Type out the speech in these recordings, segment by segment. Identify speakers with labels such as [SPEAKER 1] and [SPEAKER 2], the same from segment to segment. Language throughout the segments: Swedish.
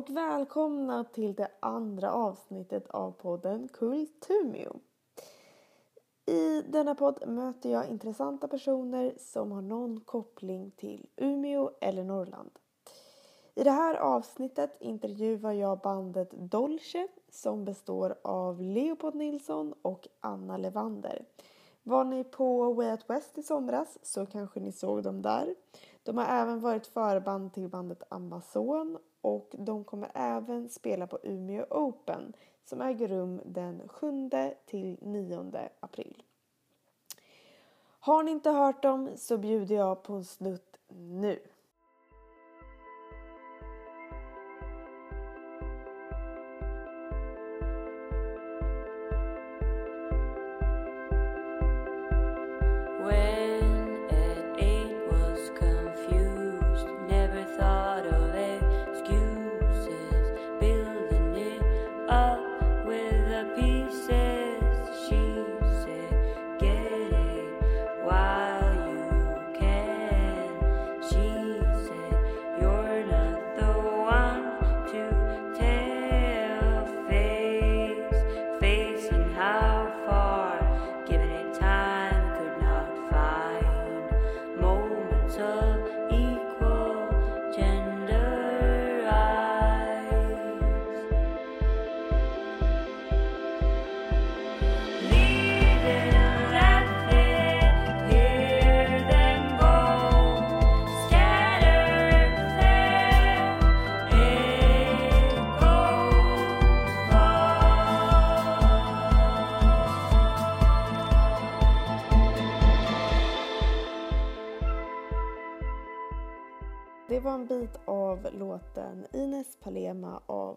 [SPEAKER 1] och välkomna till det andra avsnittet av podden Kultumio. I denna podd möter jag intressanta personer som har någon koppling till Umeå eller Norrland. I det här avsnittet intervjuar jag bandet Dolce som består av Leopold Nilsson och Anna Levander. Var ni på Way Out West i somras så kanske ni såg dem där. De har även varit förband till bandet Amazon och de kommer även spela på Umeå Open som äger rum den 7 till 9 april. Har ni inte hört dem så bjuder jag på en snutt nu.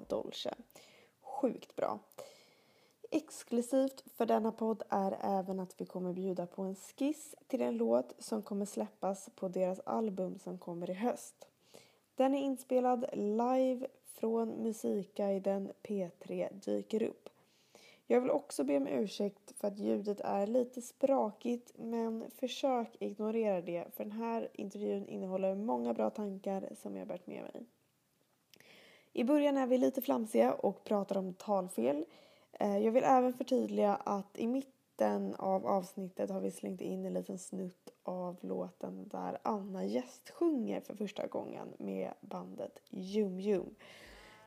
[SPEAKER 1] Av Dolce. Sjukt bra. Exklusivt för denna podd är även att vi kommer bjuda på en skiss till en låt som kommer släppas på deras album som kommer i höst. Den är inspelad live från Musikguiden P3 dyker upp. Jag vill också be om ursäkt för att ljudet är lite sprakigt men försök ignorera det för den här intervjun innehåller många bra tankar som jag bärt med mig. I början är vi lite flamsiga och pratar om talfel. Eh, jag vill även förtydliga att i mitten av avsnittet har vi slängt in en liten snutt av låten där Anna gästsjunger för första gången med bandet Jum Jum.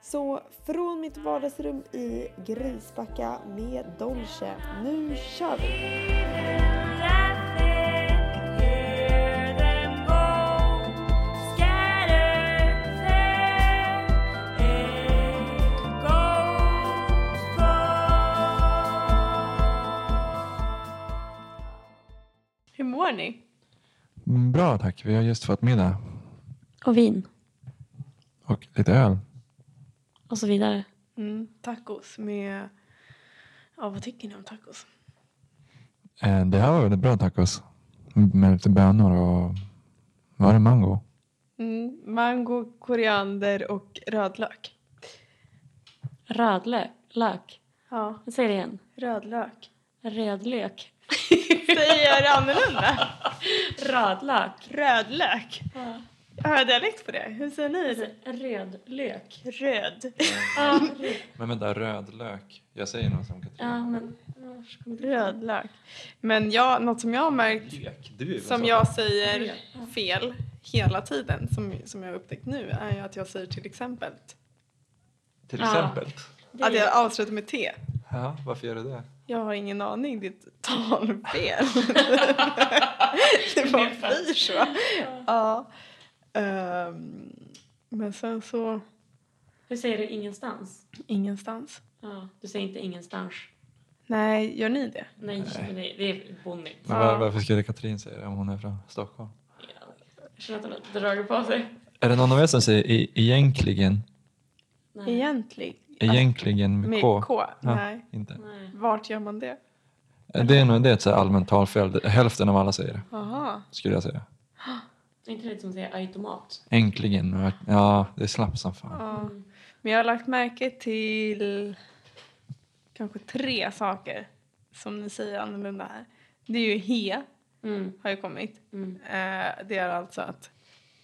[SPEAKER 1] Så från mitt vardagsrum i Grisbacka med Dolce. Nu kör vi!
[SPEAKER 2] Mår ni?
[SPEAKER 3] Mm, Bra tack, vi har just fått middag
[SPEAKER 4] Och vin.
[SPEAKER 3] och lite öl.
[SPEAKER 4] Och så vidare.
[SPEAKER 2] Mm, tacos med... Ja, vad tycker ni om tacos?
[SPEAKER 3] Eh, Det här var väldigt bra tacos. Med lite bönor och var det mango?
[SPEAKER 2] Mm, mango, koriander och rödlök.
[SPEAKER 4] Rödlök. Lök.
[SPEAKER 2] Ja,
[SPEAKER 4] Jag säger det igen.
[SPEAKER 2] rödlök.
[SPEAKER 4] Rödlök.
[SPEAKER 2] Säger annorlunda?
[SPEAKER 4] Rödlök.
[SPEAKER 2] Rödlök.
[SPEAKER 4] Ja.
[SPEAKER 2] Har jag dialekt på det? Hur säger ni det?
[SPEAKER 4] Rödlök.
[SPEAKER 2] Röd.
[SPEAKER 4] Ja, röd.
[SPEAKER 3] Men vänta, rödlök. Jag säger nog som Katrin.
[SPEAKER 4] ja men... ja,
[SPEAKER 2] Rödlök. Men jag, något som jag har märkt
[SPEAKER 3] Lök,
[SPEAKER 2] som jag säger fel hela tiden som, som jag har upptäckt nu är ju att jag säger till exempel.
[SPEAKER 3] Till
[SPEAKER 4] Ja.
[SPEAKER 3] exempel.
[SPEAKER 4] Det
[SPEAKER 2] Att jag avslutar med T.
[SPEAKER 3] Ja, varför gör du det?
[SPEAKER 2] Jag har ingen aning, ett talfel. det bara blir så. Ja. Ehm, men sen så,
[SPEAKER 4] Hur säger du ingenstans?
[SPEAKER 2] ingenstans.
[SPEAKER 4] Ja, du säger inte ingenstans.
[SPEAKER 2] Nej, gör ni det?
[SPEAKER 4] Nej,
[SPEAKER 3] Nej.
[SPEAKER 4] men det, är bonnigt.
[SPEAKER 3] Men
[SPEAKER 2] Ja.
[SPEAKER 3] var, varför skulle Katrin säga det om hon är från Stockholm?
[SPEAKER 4] Ja, Jag känner att hon har dragit på sig.
[SPEAKER 3] Är det någon av er som säger e- egentligen?
[SPEAKER 4] Nej.
[SPEAKER 2] Egentlig?
[SPEAKER 3] Egentligen med
[SPEAKER 2] Med
[SPEAKER 3] K?
[SPEAKER 2] K?
[SPEAKER 3] Ja.
[SPEAKER 2] Nej.
[SPEAKER 3] Inte.
[SPEAKER 4] Nej.
[SPEAKER 2] Vart gör man det?
[SPEAKER 3] Det är nog det är ett så här allmänt talfel. Hälften av alla säger det,
[SPEAKER 2] Aha.
[SPEAKER 3] skulle jag säga.
[SPEAKER 4] Det är inte det som säger automat.
[SPEAKER 3] Äntligen. Ja, det är slapp som fan.
[SPEAKER 2] Ja. Men jag har lagt märke till kanske tre saker som ni säger annorlunda här. Det är ju he,
[SPEAKER 4] Mm.
[SPEAKER 2] har ju kommit.
[SPEAKER 4] Mm.
[SPEAKER 2] Eh, det är alltså att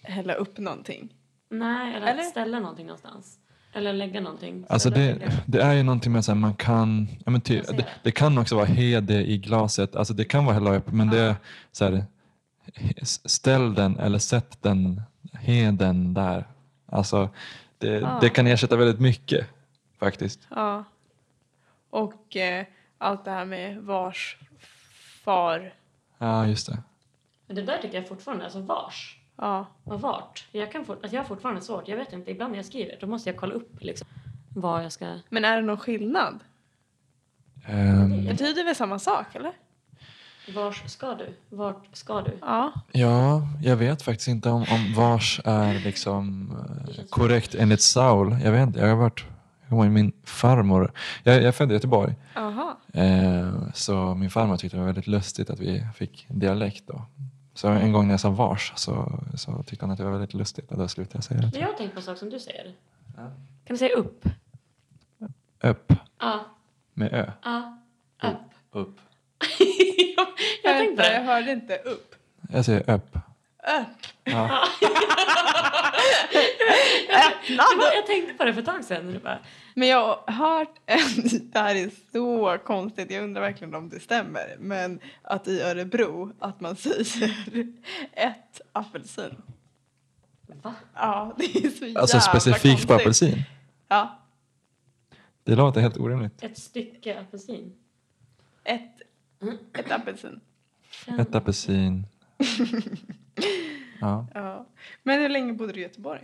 [SPEAKER 2] hälla upp någonting.
[SPEAKER 4] Nej, eller,
[SPEAKER 2] Eller?
[SPEAKER 4] att ställa någonting någonstans. Eller lägga någonting.
[SPEAKER 3] Alltså det, det är ju någonting med att man kan, ja men ty, det, det kan också vara heder i glaset, alltså det kan vara hälla upp men det är så här, ställ den eller sätt den heden där. Alltså det,
[SPEAKER 1] Ja.
[SPEAKER 3] det kan ersätta väldigt mycket faktiskt.
[SPEAKER 1] Ja. Och eh, allt det här med vars far.
[SPEAKER 3] Ja just det.
[SPEAKER 4] Men det där tycker jag fortfarande, alltså vars
[SPEAKER 1] Ja.
[SPEAKER 4] och vart. Jag, kan fort, alltså jag har fortfarande svårt, jag vet inte, ibland när jag skriver då måste jag kolla upp liksom vad jag ska...
[SPEAKER 1] Men är det någon skillnad?
[SPEAKER 3] Ehm,
[SPEAKER 1] Betyder det samma sak eller?
[SPEAKER 4] Vars ska du? Vart ska du?
[SPEAKER 1] Ja.
[SPEAKER 3] ja, jag vet faktiskt inte om, om vars är liksom eh, korrekt enligt Saul. Jag vet inte, jag har varit, min farmor, jag, jag är född i Göteborg.
[SPEAKER 1] Aha.
[SPEAKER 3] Eh, så min farmor tyckte det var väldigt lustigt att vi fick dialekt då. Så en gång när jag sa vars så, så tyckte hon att det var väldigt lustigt och då slutade jag säga det.
[SPEAKER 4] Men jag har tänkt på en sak som du säger.
[SPEAKER 3] Ja.
[SPEAKER 4] Kan du säga upp?
[SPEAKER 3] Upp
[SPEAKER 4] Ja,
[SPEAKER 3] med ö.
[SPEAKER 4] ja, upp.
[SPEAKER 3] Upp.
[SPEAKER 4] jag tänkte
[SPEAKER 1] jag
[SPEAKER 4] det.
[SPEAKER 1] hörde inte upp.
[SPEAKER 3] Jag säger upp.
[SPEAKER 1] Upp.
[SPEAKER 3] Ja.
[SPEAKER 4] Jag tänkte på det för ett tag sedan. Bara,
[SPEAKER 1] Men jag har hört, en, det här är så konstigt, jag undrar verkligen om det stämmer, men att i Örebro att man säger ett apelsin.
[SPEAKER 4] va?
[SPEAKER 1] Ja, det är så jävla
[SPEAKER 3] Alltså specifikt på
[SPEAKER 1] konstigt.
[SPEAKER 3] apelsin.
[SPEAKER 1] Ja,
[SPEAKER 3] Det låter helt orimligt.
[SPEAKER 4] Ett stycke apelsin.
[SPEAKER 1] ett, ett apelsin.
[SPEAKER 3] Ett apelsin. Ja.
[SPEAKER 1] Ja. Men hur länge bodde du i Göteborg?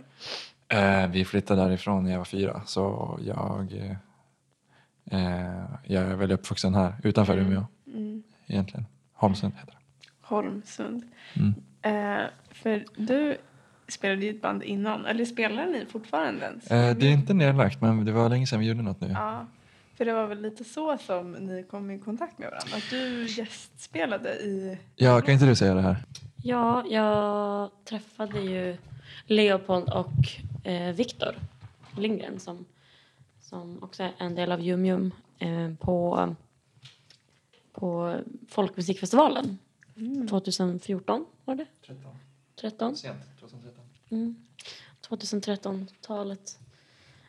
[SPEAKER 3] Eh, vi flyttade därifrån när jag var fyra så jag, eh, jag är väl uppvuxen här utanför
[SPEAKER 1] Mm.
[SPEAKER 3] Umeå
[SPEAKER 1] Mm.
[SPEAKER 3] egentligen. Holmsund heter det.
[SPEAKER 1] Holmsund.
[SPEAKER 3] Mm.
[SPEAKER 1] Eh, för du spelade i ett band innan, eller spelar ni fortfarande ens?
[SPEAKER 3] Eh, det är inte nedlagt men det var länge sedan vi gjorde något nu.
[SPEAKER 1] Ja, för det var väl lite så som ni kom i kontakt med varandra? Att du gästspelade i...
[SPEAKER 3] Ja, kan inte du säga det här?
[SPEAKER 4] Ja, jag träffade ju Leopold och eh, Viktor Lindgren som, som också är en del av Jum Jum eh, på, på Folkmusikfestivalen 2014 var det?
[SPEAKER 3] 13.
[SPEAKER 4] 13?
[SPEAKER 3] Sent, 2013.
[SPEAKER 4] Mm. 2013-talet.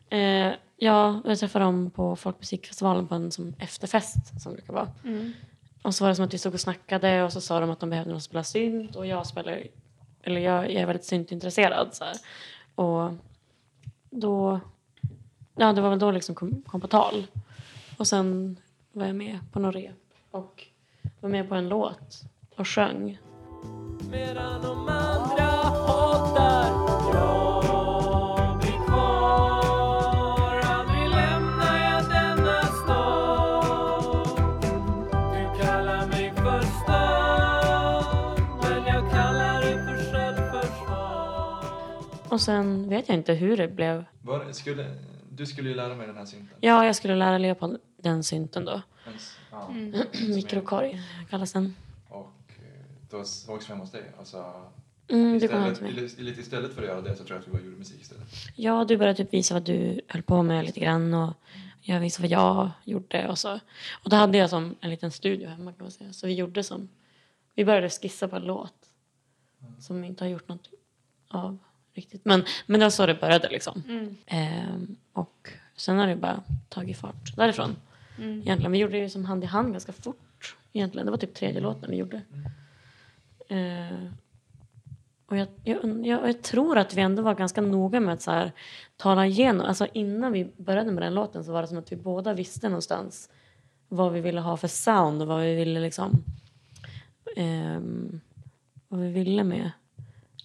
[SPEAKER 4] Eh, ja, jag träffade dem på Folkmusikfestivalen på en som efterfest som det brukar vara.
[SPEAKER 1] Mm.
[SPEAKER 4] Och så var det som att vi stod och snackade och så sa de att de behövde någon som spelar synt och jag spelar, eller jag, jag är väldigt syntintresserad så här. Och då, ja det var väl då liksom kom, kom på tal. Och sen var jag med på några rep och var med på en låt och sjöng.
[SPEAKER 5] Medan de man
[SPEAKER 4] Och sen vet jag inte hur det blev.
[SPEAKER 3] Var, skulle, du skulle ju lära mig den här synten.
[SPEAKER 4] Ja, jag skulle lära Leopold den synten då.
[SPEAKER 3] Ja.
[SPEAKER 4] Mikrokorg kallas den.
[SPEAKER 3] Och eh, då sågs vi hemma hos dig. Alltså,
[SPEAKER 4] Mm,
[SPEAKER 3] istället, lite istället för att göra det så tror jag att vi bara gjorde musik istället.
[SPEAKER 4] Ja, du började typ visa vad du höll på med lite grann och jag visade vad jag gjorde och så. Och då hade jag som en liten studio hemma kan man säga. Så vi gjorde som, vi började skissa på en låt som vi inte har gjort något av riktigt. Men, men det var så det började liksom.
[SPEAKER 1] Mm.
[SPEAKER 4] Ehm, och sen har det bara tagit fart därifrån.
[SPEAKER 1] Mm.
[SPEAKER 4] Egentligen, vi gjorde det som hand i hand ganska fort. Egentligen, det var typ tredje låten vi gjorde. Ehm, och jag, jag, jag, jag tror att vi ändå var ganska noga med att så här, tala igenom. Alltså innan vi började med den låten så var det som att vi båda visste någonstans vad vi ville ha för sound och vad vi ville liksom ehm, vad vi ville med,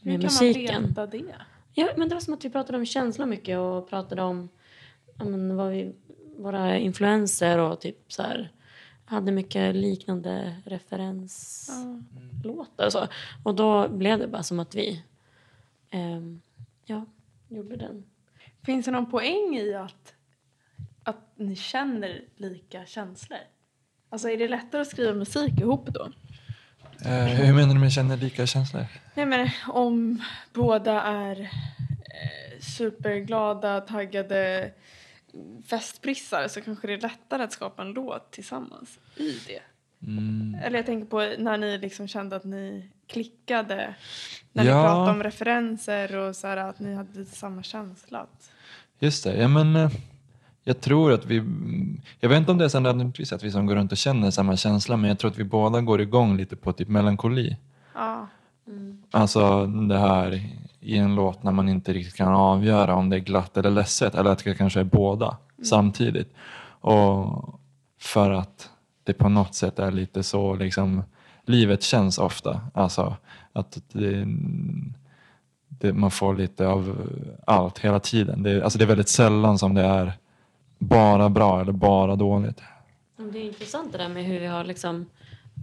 [SPEAKER 1] Hur
[SPEAKER 4] med
[SPEAKER 1] kan
[SPEAKER 4] musiken.
[SPEAKER 1] man veta det?
[SPEAKER 4] Ja, men det var som att vi pratade om känslor mycket och pratade om men, vad vi, våra influenser och typ så här hade mycket liknande referenslåtar och så. Och då blev det bara som att vi ehm, ja, gjorde den.
[SPEAKER 1] Finns det någon poäng i att, att ni känner lika känslor? Alltså är det lättare att skriva musik ihop då?
[SPEAKER 3] Eh, hur menar du med känner lika känslor?
[SPEAKER 1] Nej men om båda är eh, superglada, taggade festprissar så kanske det är lättare att skapa en låt tillsammans i det.
[SPEAKER 3] Mm.
[SPEAKER 1] Eller jag tänker på när ni liksom kände att ni klickade. När
[SPEAKER 3] Ja.
[SPEAKER 1] ni pratade om referenser och så här, att ni hade samma känsla.
[SPEAKER 3] Just det, ja men eh, jag tror att vi, jag vet inte om det är så nödvändigtvis att vi som går runt och känner samma känsla men jag tror att vi båda går igång lite på typ melankoli.
[SPEAKER 1] Ja.
[SPEAKER 3] Alltså det här i en låt när man inte riktigt kan avgöra om det är glatt eller ledset eller att det kanske är båda samtidigt. Och för att det på något sätt är lite så liksom livet känns ofta. Alltså att det, det, man får lite av allt hela tiden. Det, alltså det är väldigt sällan som det är bara bra eller bara dåligt.
[SPEAKER 4] Det är intressant det där med hur vi har liksom...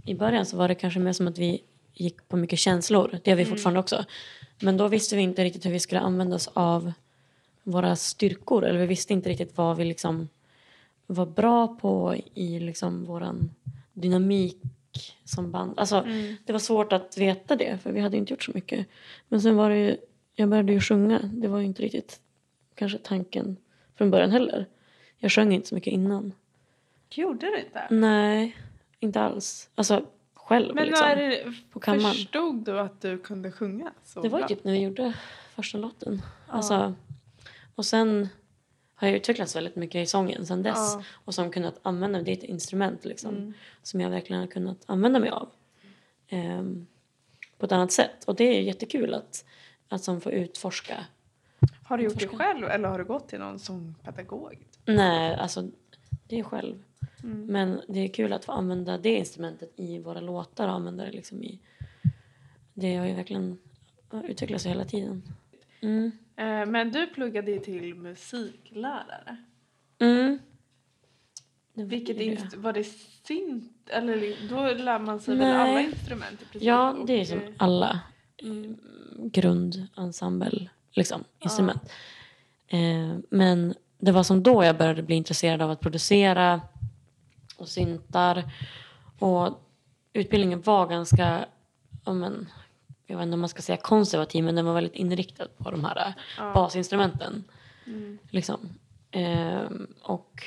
[SPEAKER 4] I början så var det kanske mer som att vi gick på mycket känslor. Det gör vi fortfarande också. Men då visste vi inte riktigt hur vi skulle använda oss av våra styrkor. Eller vi visste inte riktigt vad vi liksom var bra på i liksom våran dynamik som band. Alltså, Det var svårt att veta det för vi hade inte gjort så mycket. Men sen var det ju, jag började ju sjunga. Det var ju inte riktigt kanske tanken från början heller. Jag sjöng inte så mycket innan.
[SPEAKER 1] Gjorde du inte?
[SPEAKER 4] Nej, inte alls. Alltså själv
[SPEAKER 1] Men
[SPEAKER 4] liksom.
[SPEAKER 1] när
[SPEAKER 4] på kammaren.
[SPEAKER 1] förstod du att du kunde sjunga så
[SPEAKER 4] Det var
[SPEAKER 1] bra?
[SPEAKER 4] typ när vi gjorde första låten. Alltså, och sen har jag utvecklats väldigt mycket i sången sen dess.
[SPEAKER 1] Ja.
[SPEAKER 4] Och som kunnat använda det är ett instrument liksom.
[SPEAKER 1] Mm.
[SPEAKER 4] Som jag verkligen har kunnat använda mig av. ehm, på ett annat sätt. Och det är jättekul att, att som få utforska.
[SPEAKER 1] Har du gjort det själv eller har du gått till någon sångpedagog?
[SPEAKER 4] Nej, alltså det är själv.
[SPEAKER 1] Mm.
[SPEAKER 4] Men det är kul att få använda det instrumentet i våra låtar och använda det liksom i... Det har ju verkligen utvecklats hela tiden. Mm.
[SPEAKER 1] Eh, Men du pluggade ju till musiklärare.
[SPEAKER 4] Mm. Det
[SPEAKER 1] Vilket inst- var det synt? Eller då lär man sig väl
[SPEAKER 4] Nej.
[SPEAKER 1] alla instrument i princip?
[SPEAKER 4] Ja, det är som
[SPEAKER 1] eh,
[SPEAKER 4] alla
[SPEAKER 1] Mm.
[SPEAKER 4] grundensemble liksom, instrument. Eh, men det var som då jag började bli intresserad av att producera och syntar. Och utbildningen var ganska, ja, men, jag vet inte om man ska säga konservativ, men den var väldigt inriktad på de här
[SPEAKER 1] Ja.
[SPEAKER 4] basinstrumenten.
[SPEAKER 1] Mm.
[SPEAKER 4] Liksom. Ehm, och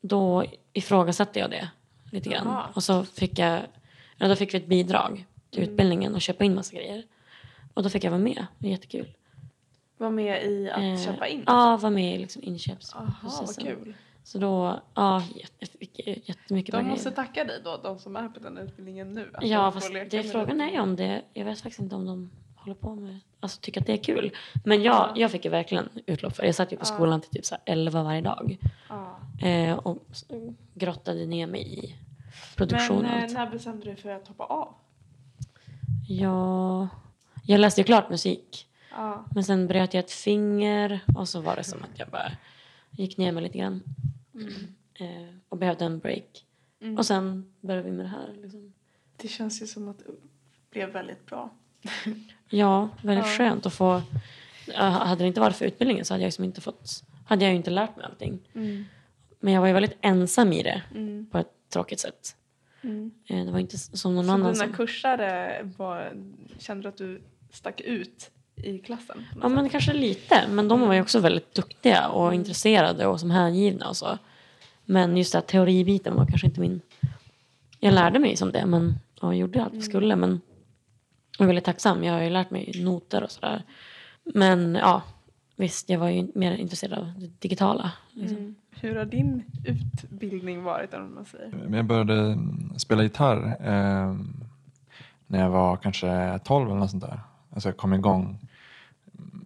[SPEAKER 4] då ifrågasatte jag det lite grann.
[SPEAKER 1] Jaha.
[SPEAKER 4] Och så fick jag, ja, då fick vi ett bidrag till
[SPEAKER 1] Mm.
[SPEAKER 4] utbildningen och köpa in massa grejer. Och då fick jag vara med. Det var jättekul.
[SPEAKER 1] Var med i att
[SPEAKER 4] Eh,
[SPEAKER 1] köpa in?
[SPEAKER 4] Ja, var med i liksom
[SPEAKER 1] Jaha, vad
[SPEAKER 4] inköpsprocessen.
[SPEAKER 1] kul.
[SPEAKER 4] Så då, ja, jättemycket bra
[SPEAKER 1] De måste tacka dig då, de som är på den utbildningen nu.
[SPEAKER 4] Ja, fast det, frågan är ju om det, jag vet faktiskt inte om de håller på med, alltså tycker att det är kul. Men jag,
[SPEAKER 1] Ja.
[SPEAKER 4] jag fick ju verkligen utlopp för det. Jag satt ju på
[SPEAKER 1] Ja.
[SPEAKER 4] skolan till typ så här 11 varje dag.
[SPEAKER 1] Ja.
[SPEAKER 4] Eh, och grottade ner mig i produktion
[SPEAKER 1] Men eh, när bestämde du dig för att hoppa av?
[SPEAKER 4] Ja, jag läste ju klart musik.
[SPEAKER 1] Ja.
[SPEAKER 4] Men sen bröt jag ett finger och så var det som att jag bara gick ner mig lite grann. Eh, och behövde en break.
[SPEAKER 1] Mm.
[SPEAKER 4] Och sen började vi med det här. Liksom.
[SPEAKER 1] Det känns ju som att det blev väldigt bra.
[SPEAKER 4] Ja, väldigt
[SPEAKER 1] Ja.
[SPEAKER 4] skönt att få... Hade det inte varit för utbildningen så hade jag liksom inte fått... Hade jag ju inte lärt mig allting. Men jag var ju väldigt ensam i det
[SPEAKER 1] Mm.
[SPEAKER 4] på ett tråkigt sätt.
[SPEAKER 1] Mm.
[SPEAKER 4] Eh, Det var inte som någon
[SPEAKER 1] Så
[SPEAKER 4] annan
[SPEAKER 1] dina
[SPEAKER 4] som...
[SPEAKER 1] kursare, var, kände du att du stack ut i klassen?
[SPEAKER 4] Ja, men kanske lite. Men de var ju också väldigt duktiga och intresserade och som hängivna och så. Men just det här teoribiten var kanske inte min... Jag lärde mig som det, men och gjorde allt jag skulle. Men jag är väldigt tacksam. Jag har ju lärt mig noter och sådär. Men ja, visst, jag var ju mer intresserad av det digitala. Liksom.
[SPEAKER 1] Mm. Hur har din utbildning varit, om man säger?
[SPEAKER 3] Jag började spela gitarr eh, när jag var kanske 12 eller något sånt där. Alltså jag kom igång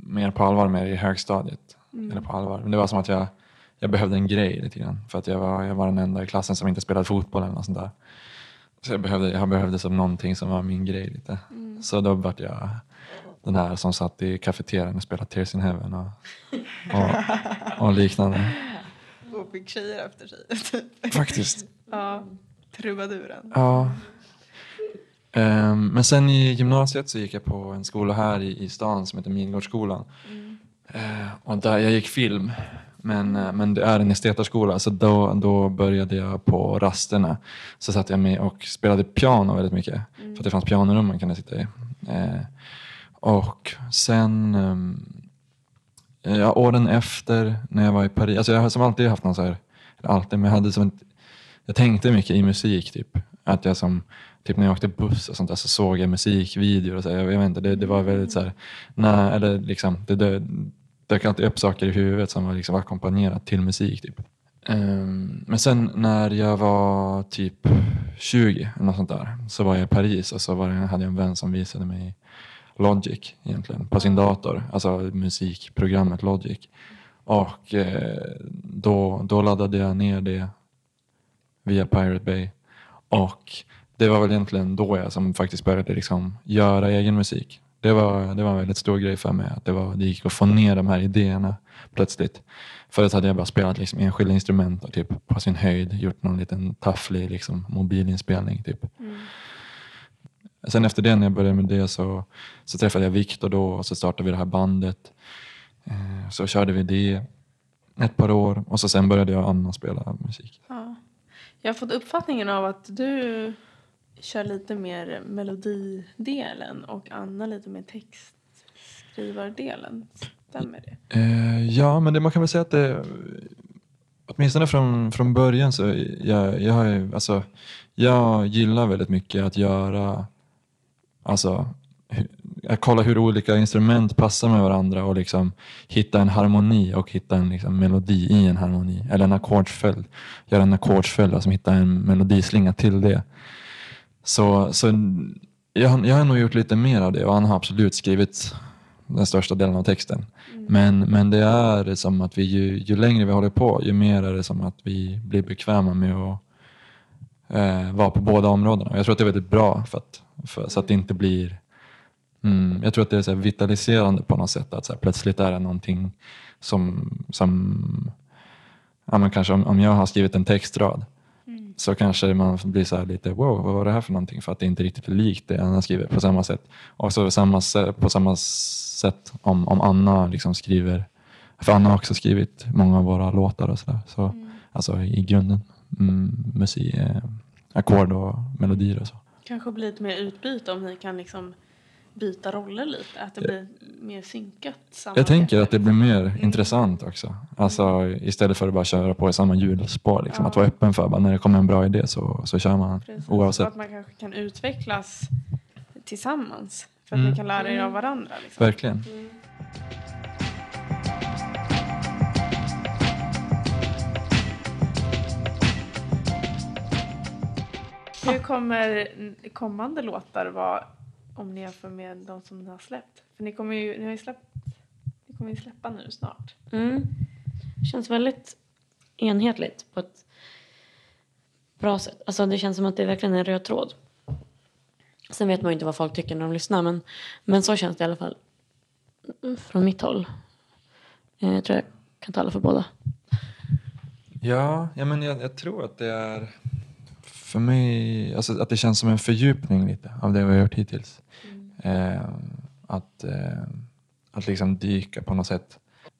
[SPEAKER 3] mer på allvar med det i högstadiet. Eller på allvar. Men det var som att jag, jag behövde en grej lite grann. För att jag var, jag var den enda i klassen som inte spelade fotboll eller något sånt där. Så jag behövde, jag behövde som någonting som var min grej lite. Så då vart jag den här som satt i kafeterian och spelade Tears in Heaven och, och, och liknande.
[SPEAKER 1] Och fick tjejer efter sig.
[SPEAKER 3] Faktiskt.
[SPEAKER 1] ja, trubaduren.
[SPEAKER 3] Ja. Ehm, men sen i gymnasiet så gick jag på en skola här i, i stan som heter Midgårdsskolan. Eh, och där, jag gick film. Men, eh, men det är en estetarskola så då, då började jag på rasterna. Så satt jag med och spelade piano väldigt mycket. För att det fanns pianorum man kunde sitta i. Eh, och sen ehm, ja, åren efter när jag var i Paris. Alltså jag har som alltid haft någon så här, alltid, men jag hade som ett, jag tänkte mycket i musik typ. Att jag som, typ när jag åkte buss och sånt där så såg jag musikvideor och så. Jag, jag vet inte, det, det var väldigt så här, nej, eller liksom, det, det, dök alltid upp saker i huvudet som var liksom ackompanjerat till musik. Typ. Um, men sen när jag var typ 20 eller något sånt där så var jag i Paris och så var det, hade jag en vän som visade mig Logic egentligen på sin dator, alltså musikprogrammet Logic. Och eh, då, då laddade jag ner det via Pirate Bay. Och det var väl egentligen då jag som faktiskt började liksom göra egen musik. Det var, det var en väldigt stor grej för mig att det, var, det gick att få ner de här idéerna plötsligt. Förut hade jag bara spelat liksom enskilda instrument och typ på sin höjd gjort någon liten tafflig liksom, mobilinspelning. Typ. Sen efter det, när jag började med det så, så träffade jag Viktor då och så startade vi det här bandet. Eh, så körde vi det ett par år och så sen började jag Anna spela musik.
[SPEAKER 1] Ja. Jag har fått uppfattningen av att du kör lite mer melodidelen och Anna lite mer textskrivardelen. Stämmer det?
[SPEAKER 3] Eh, ja, men det, man kan väl säga att det åtminstone från, från början så jag, jag, har alltså, jag gillar väldigt mycket att göra alltså att kolla hur olika instrument passar med varandra och liksom hitta en harmoni och hitta en liksom melodi i en harmoni. Eller en ackordsföljd. Göra en ackordsföljd, alltså hitta en melodislinga till det. Så, så jag, har- jag har nog gjort lite mer av det och han har absolut skrivit den största delen av texten. Men, men det är som att vi ju, ju längre vi håller på, ju mer är det som att vi blir bekväma med att eh, vara på båda områdena. Och Jag tror att det är väldigt bra för att, för, så att det inte blir mm, Jag tror att det är så vitaliserande på något sätt. Att så plötsligt är det någonting som, som ja, men kanske om, om jag har skrivit en textrad så kanske man blir så här lite wow, vad var det här för någonting? För att det inte riktigt är likt det Anna skriver på samma sätt. Och så samma, på samma sätt om, om Anna liksom skriver, för Anna har också skrivit många av våra låtar och sådär. Så, Alltså i grunden, mm, musik, eh, ackord och melodier och så.
[SPEAKER 1] Kanske blir lite mer utbyte om ni kan liksom byta roller lite. Att det blir mer synkat samarbete.
[SPEAKER 3] Jag tänker att det blir mer intressant också. Alltså istället för att bara köra på i samma hjulspår. Liksom,
[SPEAKER 1] Ja.
[SPEAKER 3] Att vara öppen för att när det kommer en bra idé så, så kör man
[SPEAKER 1] Precis.
[SPEAKER 3] oavsett.
[SPEAKER 1] Och att man kanske kan utvecklas tillsammans. För att
[SPEAKER 3] Mm.
[SPEAKER 1] ni kan lära er av varandra. Liksom.
[SPEAKER 3] Verkligen.
[SPEAKER 1] Hur kommer kommande låtar vara om ni jämför med de som ni har släppt? För ni kommer ju, ni har ju släppt, ni kommer ju släppa nu snart.
[SPEAKER 4] Mm. Känns väldigt enhetligt på ett bra sätt. Alltså det känns som att det är verkligen en röd tråd. Sen vet man ju inte vad folk tycker när de lyssnar men, men så känns det i alla fall från mitt håll. Eh, Jag tror jag kan tala för båda.
[SPEAKER 3] Ja, ja men jag, jag tror att det är för mig, alltså att det känns som en fördjupning lite av det vi har gjort hittills. Eh, att, eh, att liksom dyka på något sätt.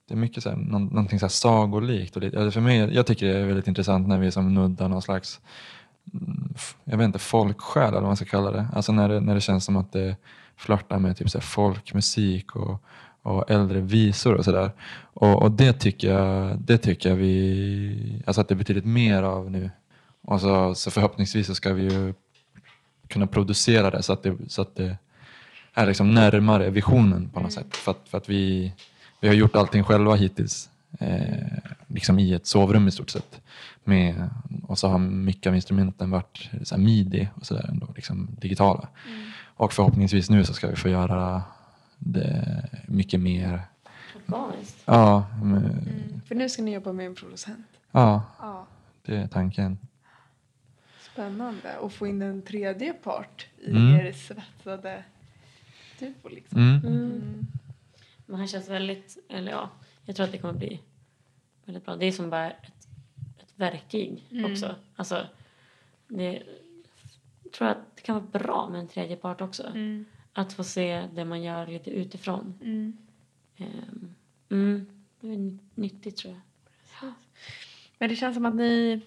[SPEAKER 3] Det är mycket så här, någon, någonting så här sagolikt. Och lite, eller för mig, jag tycker det är väldigt intressant när vi som nuddar någon slags mm, jag vet inte, folksjäl eller vad man ska kalla det. Alltså när det, när det känns som att det flörtar med typ så folkmusik och, och äldre visor och sådär. Och, och det tycker jag, det tycker jag vi, alltså att det är betydligt mer av nu. Och så, så förhoppningsvis så ska vi ju kunna producera det så att det, så att det är liksom närmare visionen på något sätt. För att, för att vi, vi har gjort allting själva hittills. Eh, liksom i ett sovrum i stort sett. Med, och så har mycket av instrumenten varit så här midi och sådär ändå, liksom digitala. Och förhoppningsvis nu så ska vi få göra det mycket mer.
[SPEAKER 4] Organiskt.
[SPEAKER 3] Ja, men,
[SPEAKER 1] Mm. För nu ska ni jobba med en producent.
[SPEAKER 3] ja,
[SPEAKER 1] Ja.
[SPEAKER 3] det är tanken.
[SPEAKER 1] Spännande. Och få in en tredje part i
[SPEAKER 3] Mm.
[SPEAKER 1] er svetsade duo liksom.
[SPEAKER 3] Mm.
[SPEAKER 1] Mm.
[SPEAKER 4] Men han känns väldigt, eller ja, jag tror att det kommer bli väldigt bra. Det är som bara ett, ett verktyg
[SPEAKER 1] Mm.
[SPEAKER 4] också. Alltså, det, jag tror att det kan vara bra med en tredje part också.
[SPEAKER 1] Mm.
[SPEAKER 4] Att få se det man gör lite utifrån.
[SPEAKER 1] Mm.
[SPEAKER 4] Mm, det är nyttigt tror jag.
[SPEAKER 1] Men det känns som att ni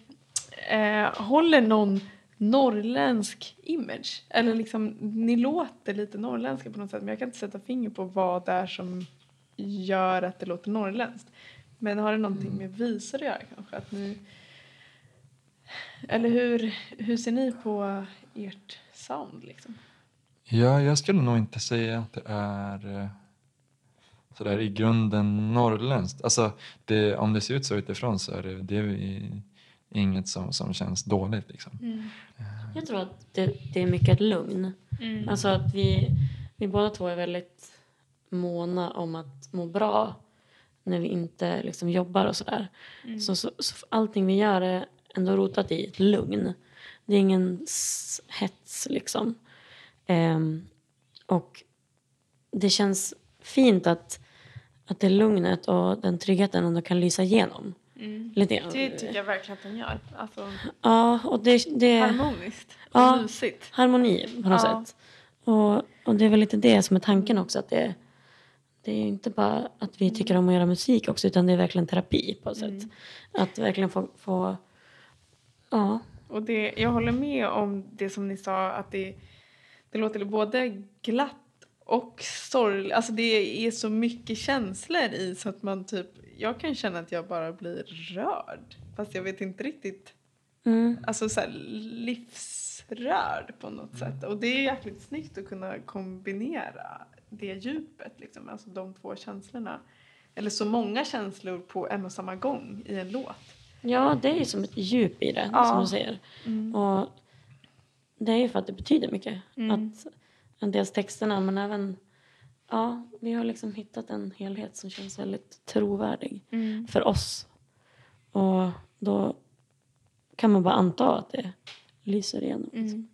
[SPEAKER 1] eh, håller någon norrländsk image. Eller liksom, ni låter lite norrländska på något sätt. Men jag kan inte sätta finger på vad det är som gör att det låter norrländskt. Men har det någonting med visor att göra kanske? Att ni, eller hur, hur ser ni på ert sound liksom?
[SPEAKER 3] Ja, jag skulle nog inte säga att det är eh, sådär i grunden norrländskt. Alltså det, om det ser ut så utifrån så är det, det ju inget som, som känns dåligt liksom.
[SPEAKER 4] Jag tror att det, det är mycket ett lugn.
[SPEAKER 1] Mm.
[SPEAKER 4] Alltså att vi, vi båda två är väldigt måna om att må bra när vi inte liksom jobbar och sådär. Så, så, så allting vi gör är ändå rotat i ett lugn. Det är ingen hets liksom. Ehm, och det känns fint att, att det lugnet och den tryggheten ändå kan lysa igenom. Lite grann.
[SPEAKER 1] Det tycker jag verkligen att den gör. Alltså,
[SPEAKER 4] Ja, och det, det
[SPEAKER 1] harmoniskt och
[SPEAKER 4] Ja.
[SPEAKER 1] mysigt.
[SPEAKER 4] harmoni på något
[SPEAKER 1] Ja.
[SPEAKER 4] sätt. Och, och det är väl lite det som är tanken också. Att det, det är ju inte bara att vi tycker om att göra musik också utan det är verkligen terapi på ett sätt. Att verkligen få, få ja,
[SPEAKER 1] Och det, jag håller med om det som ni sa att det, det låter både glatt och sorgligt. Alltså det är så mycket känslor i så att man typ, jag kan känna att jag bara blir rörd. Fast jag vet inte riktigt,
[SPEAKER 4] mm,
[SPEAKER 1] alltså så här livsrörd på något sätt. Och det är jäkligt snyggt att kunna kombinera det djupet liksom, alltså de två känslorna. Eller så många känslor på en och samma gång i en låt.
[SPEAKER 4] ja, det är ju som ett djup i det
[SPEAKER 1] Ja.
[SPEAKER 4] som du säger. Och det är ju för att det betyder mycket. Att en dels texterna men även Ja, vi har liksom hittat en helhet som känns väldigt trovärdig för oss. Och då kan man bara anta att det lyser igenom. Liksom.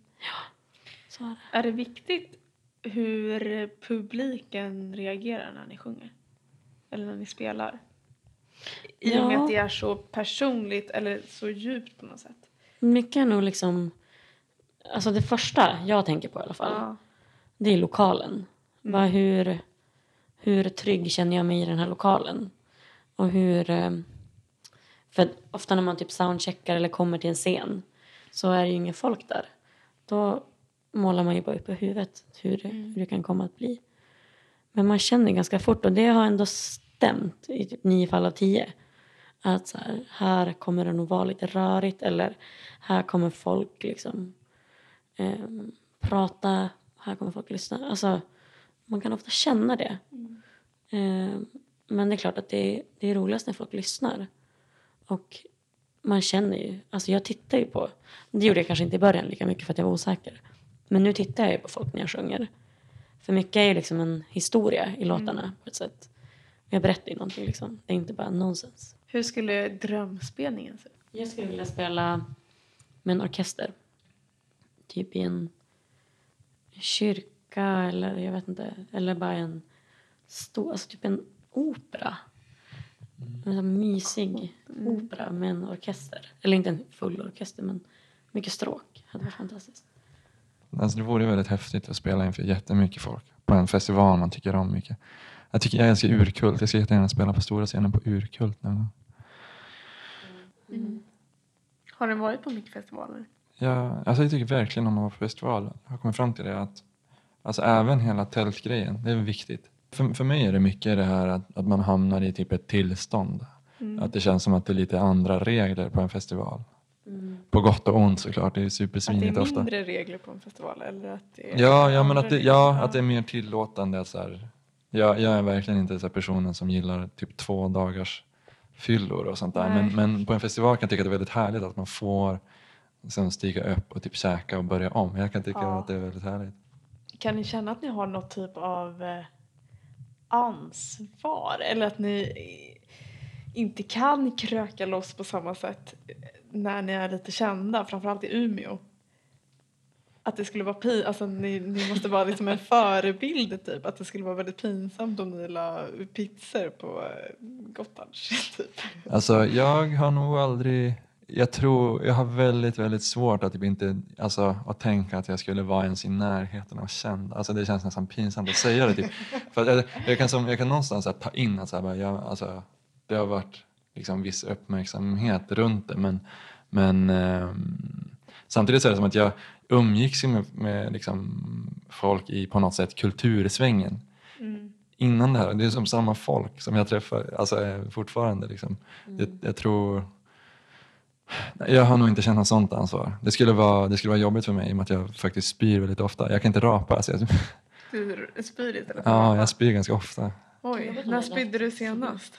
[SPEAKER 4] Så är det.
[SPEAKER 1] Är det viktigt hur publiken reagerar när ni sjunger? Eller när ni spelar? I och med
[SPEAKER 4] Ja.
[SPEAKER 1] att det är så personligt eller så djupt på något sätt.
[SPEAKER 4] Mycket är nog liksom... Alltså det första jag tänker på i alla fall.
[SPEAKER 1] Ja.
[SPEAKER 4] Det är lokalen. Bara hur, hur trygg känner jag mig i den här lokalen? Och hur... eh, För ofta när man typ soundcheckar eller kommer till en scen så är det ju ingen folk där. Då målar man ju bara upp i huvudet hur, det- hur det kan komma att bli. Men man känner ganska fort och det har ändå stämt i typ nio fall av tio. Att så här, här kommer det nog vara lite rörigt eller här kommer folk liksom eh, prata, här kommer folk lyssna. Alltså, man kan ofta känna det. Eh, men det är klart att det är, det är roligast när folk lyssnar. Och man känner ju, alltså jag tittar ju på, det gjorde jag kanske inte i början lika mycket för att jag var osäker. Men nu tittar jag ju på folk när jag sjunger. För mycket är ju liksom en historia i låtarna på ett sätt. Jag berättar ju någonting liksom. Det är inte bara nonsens.
[SPEAKER 1] Hur skulle drömspelningen se ut?
[SPEAKER 4] Jag skulle vilja spela med en orkester. Typ i en kyrka eller jag vet inte. Eller bara en stor, alltså typ en opera. En sån mysig opera med en orkester. Eller inte en full orkester men mycket stråk. hade varit fantastiskt.
[SPEAKER 3] Alltså det vore väldigt häftigt att spela inför jättemycket folk på en festival man tycker om mycket. Jag, tycker, jag älskar Urkult. Jag ska jättegärna spela på stora scenen på Urkult någon gång.
[SPEAKER 1] Har ni varit på mycket festivaler?
[SPEAKER 3] Ja, alltså jag tycker verkligen om att vara på festival. Jag har kommit fram till det att alltså även hela tältgrejen, det är viktigt. För, för mig är det mycket det här att, att man hamnar i typ ett tillstånd. Att det känns som att det är lite andra regler på en festival. På gott och ont såklart, det är
[SPEAKER 1] Att det
[SPEAKER 3] supersvinigt
[SPEAKER 1] är
[SPEAKER 3] ofta.
[SPEAKER 1] mindre regler på en festival? Eller att det är
[SPEAKER 3] Ja, ja, men att det, ja, att det är mer tillåtande. Att så här, jag, jag är verkligen inte så här personen som gillar typ två dagars fyllor och sånt där.
[SPEAKER 1] Nej.
[SPEAKER 3] Men, men på en festival kan jag tycka att det är väldigt härligt att man får liksom stiga upp och typ käka och börja om. Jag kan tycka
[SPEAKER 1] Ja.
[SPEAKER 3] att det är väldigt härligt.
[SPEAKER 1] Kan ni känna att ni har något typ av eh, ansvar? Eller att ni inte kan kröka loss på samma sätt eh, när ni är lite kända, framförallt i Umeå? Att det skulle vara pin, alltså ni, ni måste vara liksom en förebild typ. Att det skulle vara väldigt pinsamt om ni la pizzor på eh, Gotlands? Typ.
[SPEAKER 3] Alltså jag har nog aldrig jag tror, jag har väldigt, väldigt svårt att typ inte, alltså att tänka att jag skulle vara ens i närheten av känd. Alltså det känns nästan pinsamt att säga det typ. För jag, jag, kan, som, jag kan någonstans här, ta in att så här, bara, jag, alltså, det har varit liksom viss uppmärksamhet runt det men, men ehm, samtidigt så är det som att jag umgicks med, med liksom, folk i på något sätt kultursvängen innan det här. Det är som samma folk som jag träffar alltså, eh, fortfarande. Liksom. Jag, jag tror... Jag har nog inte känt något sånt ansvar. Det skulle, vara, det skulle vara jobbigt för mig i och med att jag faktiskt spyr väldigt ofta. Jag kan inte rapa. Alltså jag,
[SPEAKER 1] Du spyr istället för
[SPEAKER 3] ja, jag spyr ganska ofta.
[SPEAKER 1] Oj, när spydde du senast?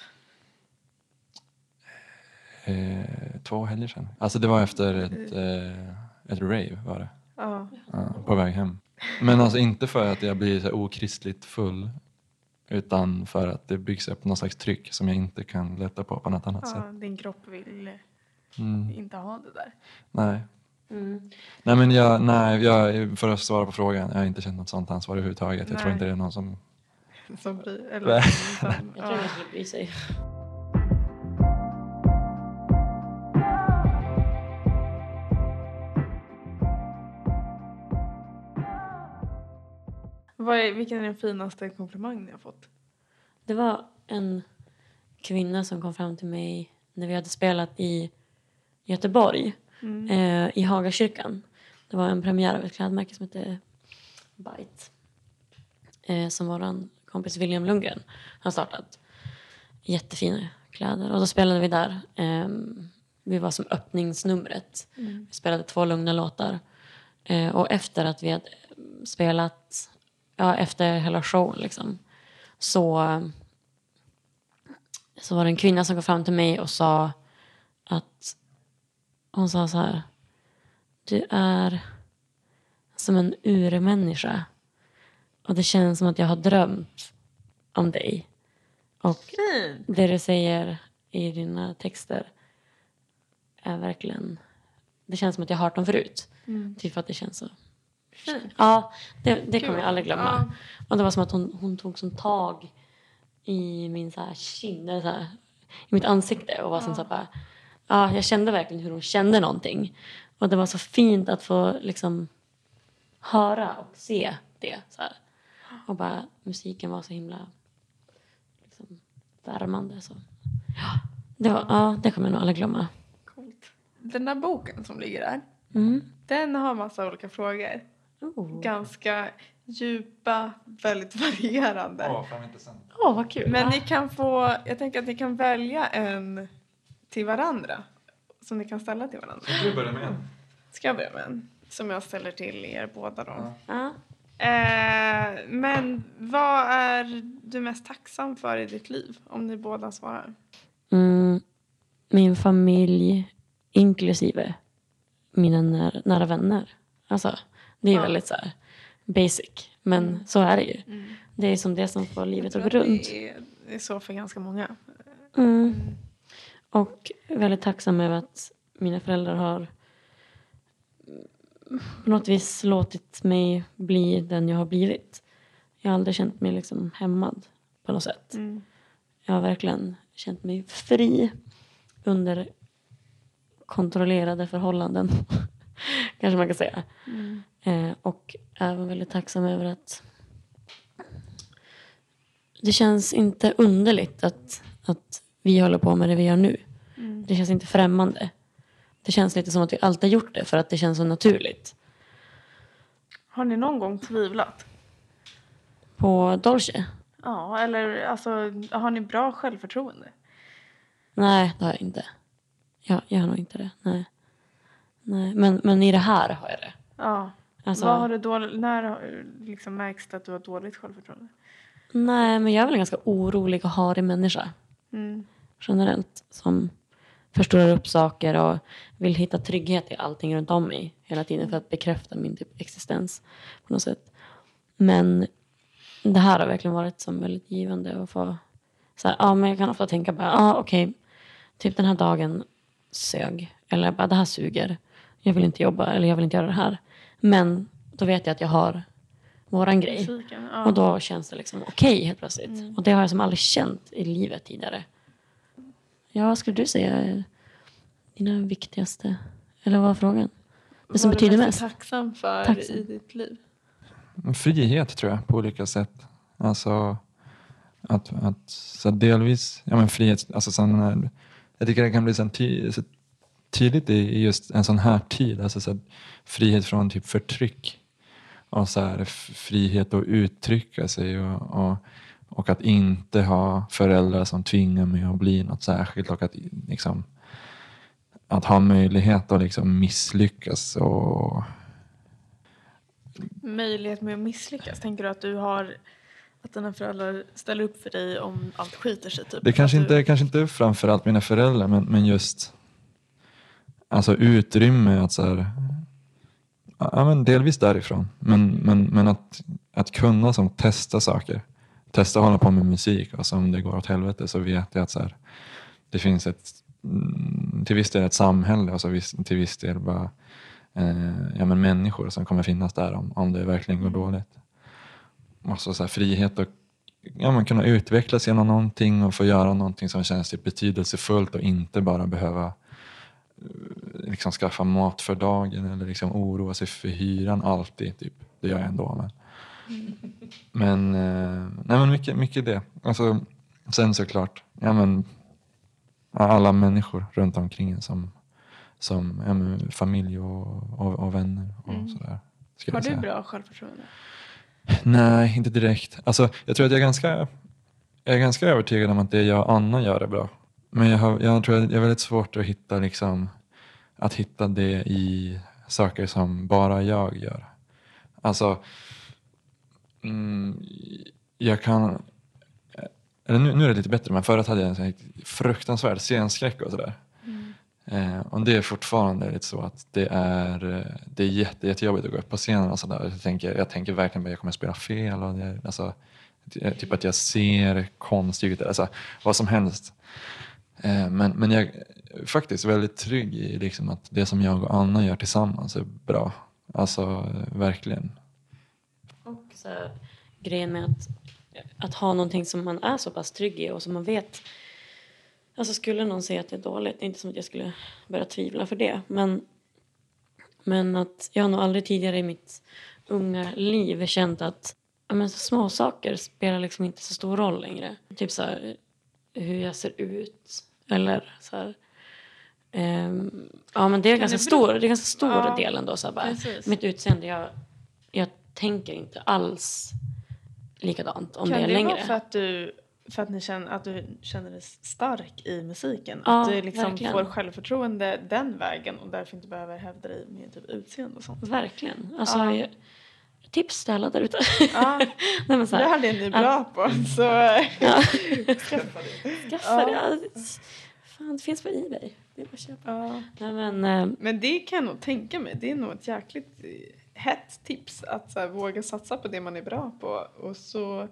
[SPEAKER 3] Eh, två helger sedan. Alltså det var efter ett, eh, ett rave var det.
[SPEAKER 1] Ja.
[SPEAKER 3] Ja, på väg hem. Men alltså inte för att jag blir så här okristligt full. Utan för att det byggs upp någon slags tryck som jag inte kan lätta på på något annat sätt.
[SPEAKER 1] ja, din kropp vill
[SPEAKER 3] Mm,
[SPEAKER 1] inte ha det där.
[SPEAKER 3] nej.
[SPEAKER 4] Mm.
[SPEAKER 3] Nej men jag, nej, jag, för att svara på frågan, jag har inte känt något sånt ansvar överhuvudtaget. Jag tror inte det är någon som...
[SPEAKER 1] Som bry, eller, som,
[SPEAKER 4] Jag tror
[SPEAKER 1] ja.
[SPEAKER 4] man skulle bry sig.
[SPEAKER 1] Vad är, vilken är den finaste komplimang ni har fått?
[SPEAKER 4] Det var en kvinna som kom fram till mig när vi hade spelat i Göteborg,
[SPEAKER 1] Mm.
[SPEAKER 4] eh, i Hagakyrkan. Det var en premiär av ett klädmärke som hette Bite. Eh, som vår kompis William Lundgren har startat. Jättefina kläder. Och då spelade vi där. ehm, vi var som öppningsnumret. Vi spelade två lugna låtar. Eh, och efter att vi hade spelat, ja efter hela showen liksom, så, så var det en kvinna som kom fram till mig och sa att hon sa så här. Du är som en urmänniska. Och det känns som att jag har drömt om dig. Och
[SPEAKER 1] Fint!
[SPEAKER 4] det du säger i dina texter är verkligen... Det känns som att jag har hört dem förut. Typ för att det känns så...
[SPEAKER 1] Fint.
[SPEAKER 4] Ja, det, det kommer jag aldrig glömma.
[SPEAKER 1] Ja.
[SPEAKER 4] Och det var som att hon, hon tog som tag i min så här kind, eller så här, i mitt ansikte och var som så här bara... Ja, jag kände verkligen hur hon kände någonting. Och det var så fint att få liksom höra och se det. Så här. Och bara musiken var så himla liksom, värmande. Så. Ja, det, var, ja, det kommer jag nog aldrig glömma.
[SPEAKER 1] Coolt. Den där boken som ligger där,
[SPEAKER 4] Mm.
[SPEAKER 1] den har massa olika frågor.
[SPEAKER 4] Oh.
[SPEAKER 1] Ganska djupa, väldigt varierande.
[SPEAKER 3] Åh, fan intressant.
[SPEAKER 4] Åh, vad kul.
[SPEAKER 1] Men
[SPEAKER 4] Ja.
[SPEAKER 1] ni kan få, jag tänker att ni kan välja en till varandra. Som ni kan ställa till varandra.
[SPEAKER 3] Du börjar med en.
[SPEAKER 1] Ska jag börja med en? Som jag ställer till er båda då.
[SPEAKER 4] Ja.
[SPEAKER 1] Eh, men vad är du mest tacksam för i ditt liv? Om ni båda svarar.
[SPEAKER 4] Mm, min familj, inklusive mina nära, nära vänner. Alltså, det är
[SPEAKER 1] Ja.
[SPEAKER 4] väldigt så här basic. Men så är det ju. Det är som det som får livet att gå runt.
[SPEAKER 1] Det är, det är så för ganska många.
[SPEAKER 4] Mm. Och väldigt tacksam över att mina föräldrar har på något vis låtit mig bli den jag har blivit. Jag har aldrig känt mig liksom hämmad på något sätt. Jag har verkligen känt mig fri under kontrollerade förhållanden. Kanske man kan säga. Eh, och även väldigt tacksam över att det känns inte underligt att, att vi håller på med det vi gör nu. Det känns inte främmande. Det känns lite som att vi alltid har gjort det för att det känns så naturligt.
[SPEAKER 1] Har ni någon gång tvivlat?
[SPEAKER 4] På Dolce?
[SPEAKER 1] Ja, eller alltså har ni bra självförtroende?
[SPEAKER 4] Nej, det har jag inte. Jag, jag har nog inte det. Nej. Nej. Men, men i det här har jag det.
[SPEAKER 1] Ja.
[SPEAKER 4] Alltså,
[SPEAKER 1] Vad har du dåligt, när har liksom märks det att du har dåligt självförtroende?
[SPEAKER 4] Nej, men jag är väl en ganska orolig och harig människa.
[SPEAKER 1] Mm.
[SPEAKER 4] Generellt som förstorar upp saker och vill hitta trygghet i allting runt om mig hela tiden för att bekräfta min typ existens på något sätt. Men det här har verkligen varit som väldigt givande att få så här, ja men jag kan ofta tänka bara, ja okej, typ den här dagen sög eller bara det här suger. Jag vill inte jobba eller jag vill inte göra det här. Men då vet jag att jag har våran grej.
[SPEAKER 1] Musiken, ja.
[SPEAKER 4] Och då känns det liksom okej helt plötsligt. Och det har jag som aldrig känt i livet tidigare. Ja, vad skulle du säga är dina viktigaste, eller vad var frågan? Det som
[SPEAKER 1] Vad är
[SPEAKER 4] betyder
[SPEAKER 1] du
[SPEAKER 4] mest?
[SPEAKER 1] tacksam för
[SPEAKER 4] Tacksam.
[SPEAKER 1] i ditt liv?
[SPEAKER 3] Frihet tror jag på olika sätt. Alltså att, att så delvis, ja men frihet, alltså sån här, jag tycker det kan bli så, ty, så tydligt i just en sån här tid. Alltså så här, frihet från typ förtryck. Och så här, frihet att uttrycka sig och, och, och att inte ha föräldrar som tvingar mig att bli något särskilt och att liksom att ha möjlighet att liksom misslyckas och
[SPEAKER 1] Möjlighet med att misslyckas. Tänker du att du har Att dina föräldrar ställer upp för dig om allt skiter sig typ?
[SPEAKER 3] Det kanske inte,
[SPEAKER 1] du...
[SPEAKER 3] kanske inte framförallt mina föräldrar men, men just alltså utrymme att så här, ja, men delvis därifrån. Men, men, men att, att kunna som testa saker. Testa att hålla på med musik och så om det går åt helvete så vet jag att så här, det finns ett mm, till viss del ett samhälle och så till viss del bara eh, ja, men människor som kommer finnas där om, om det verkligen går dåligt. Och så, så här, frihet att ja, men kunna utvecklas genom någonting och få göra någonting som känns typ betydelsefullt och inte bara behöva eh, liksom skaffa mat för dagen eller liksom oroa sig för hyran alltid. Typ. Det gör jag ändå. Men, men, eh, nej, men mycket, mycket det. Alltså, sen såklart, ja, men, alla människor runt omkring en som, som ja, men, familj och, och, och vänner och
[SPEAKER 1] Mm.
[SPEAKER 3] sådär.
[SPEAKER 1] Har
[SPEAKER 3] jag
[SPEAKER 1] du bra självförtroende?
[SPEAKER 3] Nej, inte direkt. Alltså, jag tror att jag är ganska, jag är ganska övertygad om att det jag och Anna gör är bra. Men jag, har, jag tror att det är väldigt svårt att hitta, liksom, att hitta det i saker som bara jag gör. Alltså, mm, jag kan... Eller nu, nu är det lite bättre, men förut hade jag en sån fruktansvärd scenskräck och sådär. Eh, och det är fortfarande lite så att det är, eh, det är jätte, jättejobbigt att gå upp på scenen och sådär. Jag tänker, jag tänker verkligen att jag kommer spela fel och det, alltså, t- typ att jag ser konstig ut, alltså vad som helst. Eh, men, men jag är faktiskt väldigt trygg i liksom att det som jag och Anna gör tillsammans är bra. Alltså eh, verkligen.
[SPEAKER 4] Så här, grejen med att, att ha någonting som man är så pass trygg i och som man vet. Alltså skulle någon säga att det är dåligt, det är inte som att jag skulle börja tvivla för det. Men, men att jag har nog aldrig tidigare i mitt unga liv känt att ja, men, så små saker spelar liksom inte så stor roll längre. Typ så här, hur jag ser ut eller så här. ehm, ja men det är
[SPEAKER 1] Kan
[SPEAKER 4] ganska
[SPEAKER 1] det
[SPEAKER 4] stor, det är ganska stor
[SPEAKER 1] Ja,
[SPEAKER 4] del ändå. Så här, bara, mitt utseende, jag, jag tänker inte alls likadant om
[SPEAKER 1] kan
[SPEAKER 4] det är
[SPEAKER 1] det
[SPEAKER 4] längre.
[SPEAKER 1] vara för att du för att ni känner att du känner dig stark i musiken?
[SPEAKER 4] Ja,
[SPEAKER 1] att du liksom
[SPEAKER 4] verkligen.
[SPEAKER 1] får självförtroende den vägen och därför inte behöver hävda dig med typ utseende och sånt.
[SPEAKER 4] Verkligen. Alltså,
[SPEAKER 1] Ja.
[SPEAKER 4] jag, tips till alla där ute.
[SPEAKER 1] Ja,
[SPEAKER 4] Nej, men så
[SPEAKER 1] det
[SPEAKER 4] här,
[SPEAKER 1] är ni bra på. Så
[SPEAKER 4] ja.
[SPEAKER 1] skaffa det.
[SPEAKER 4] Skaffa det. Det- Fan, det finns på Ebay. Det är bara att köpa. Nej, men, eh,
[SPEAKER 1] Men det kan jag nog tänka mig. Det är nog ett jäkligt hett tips att så här, våga satsa på det man är bra på och så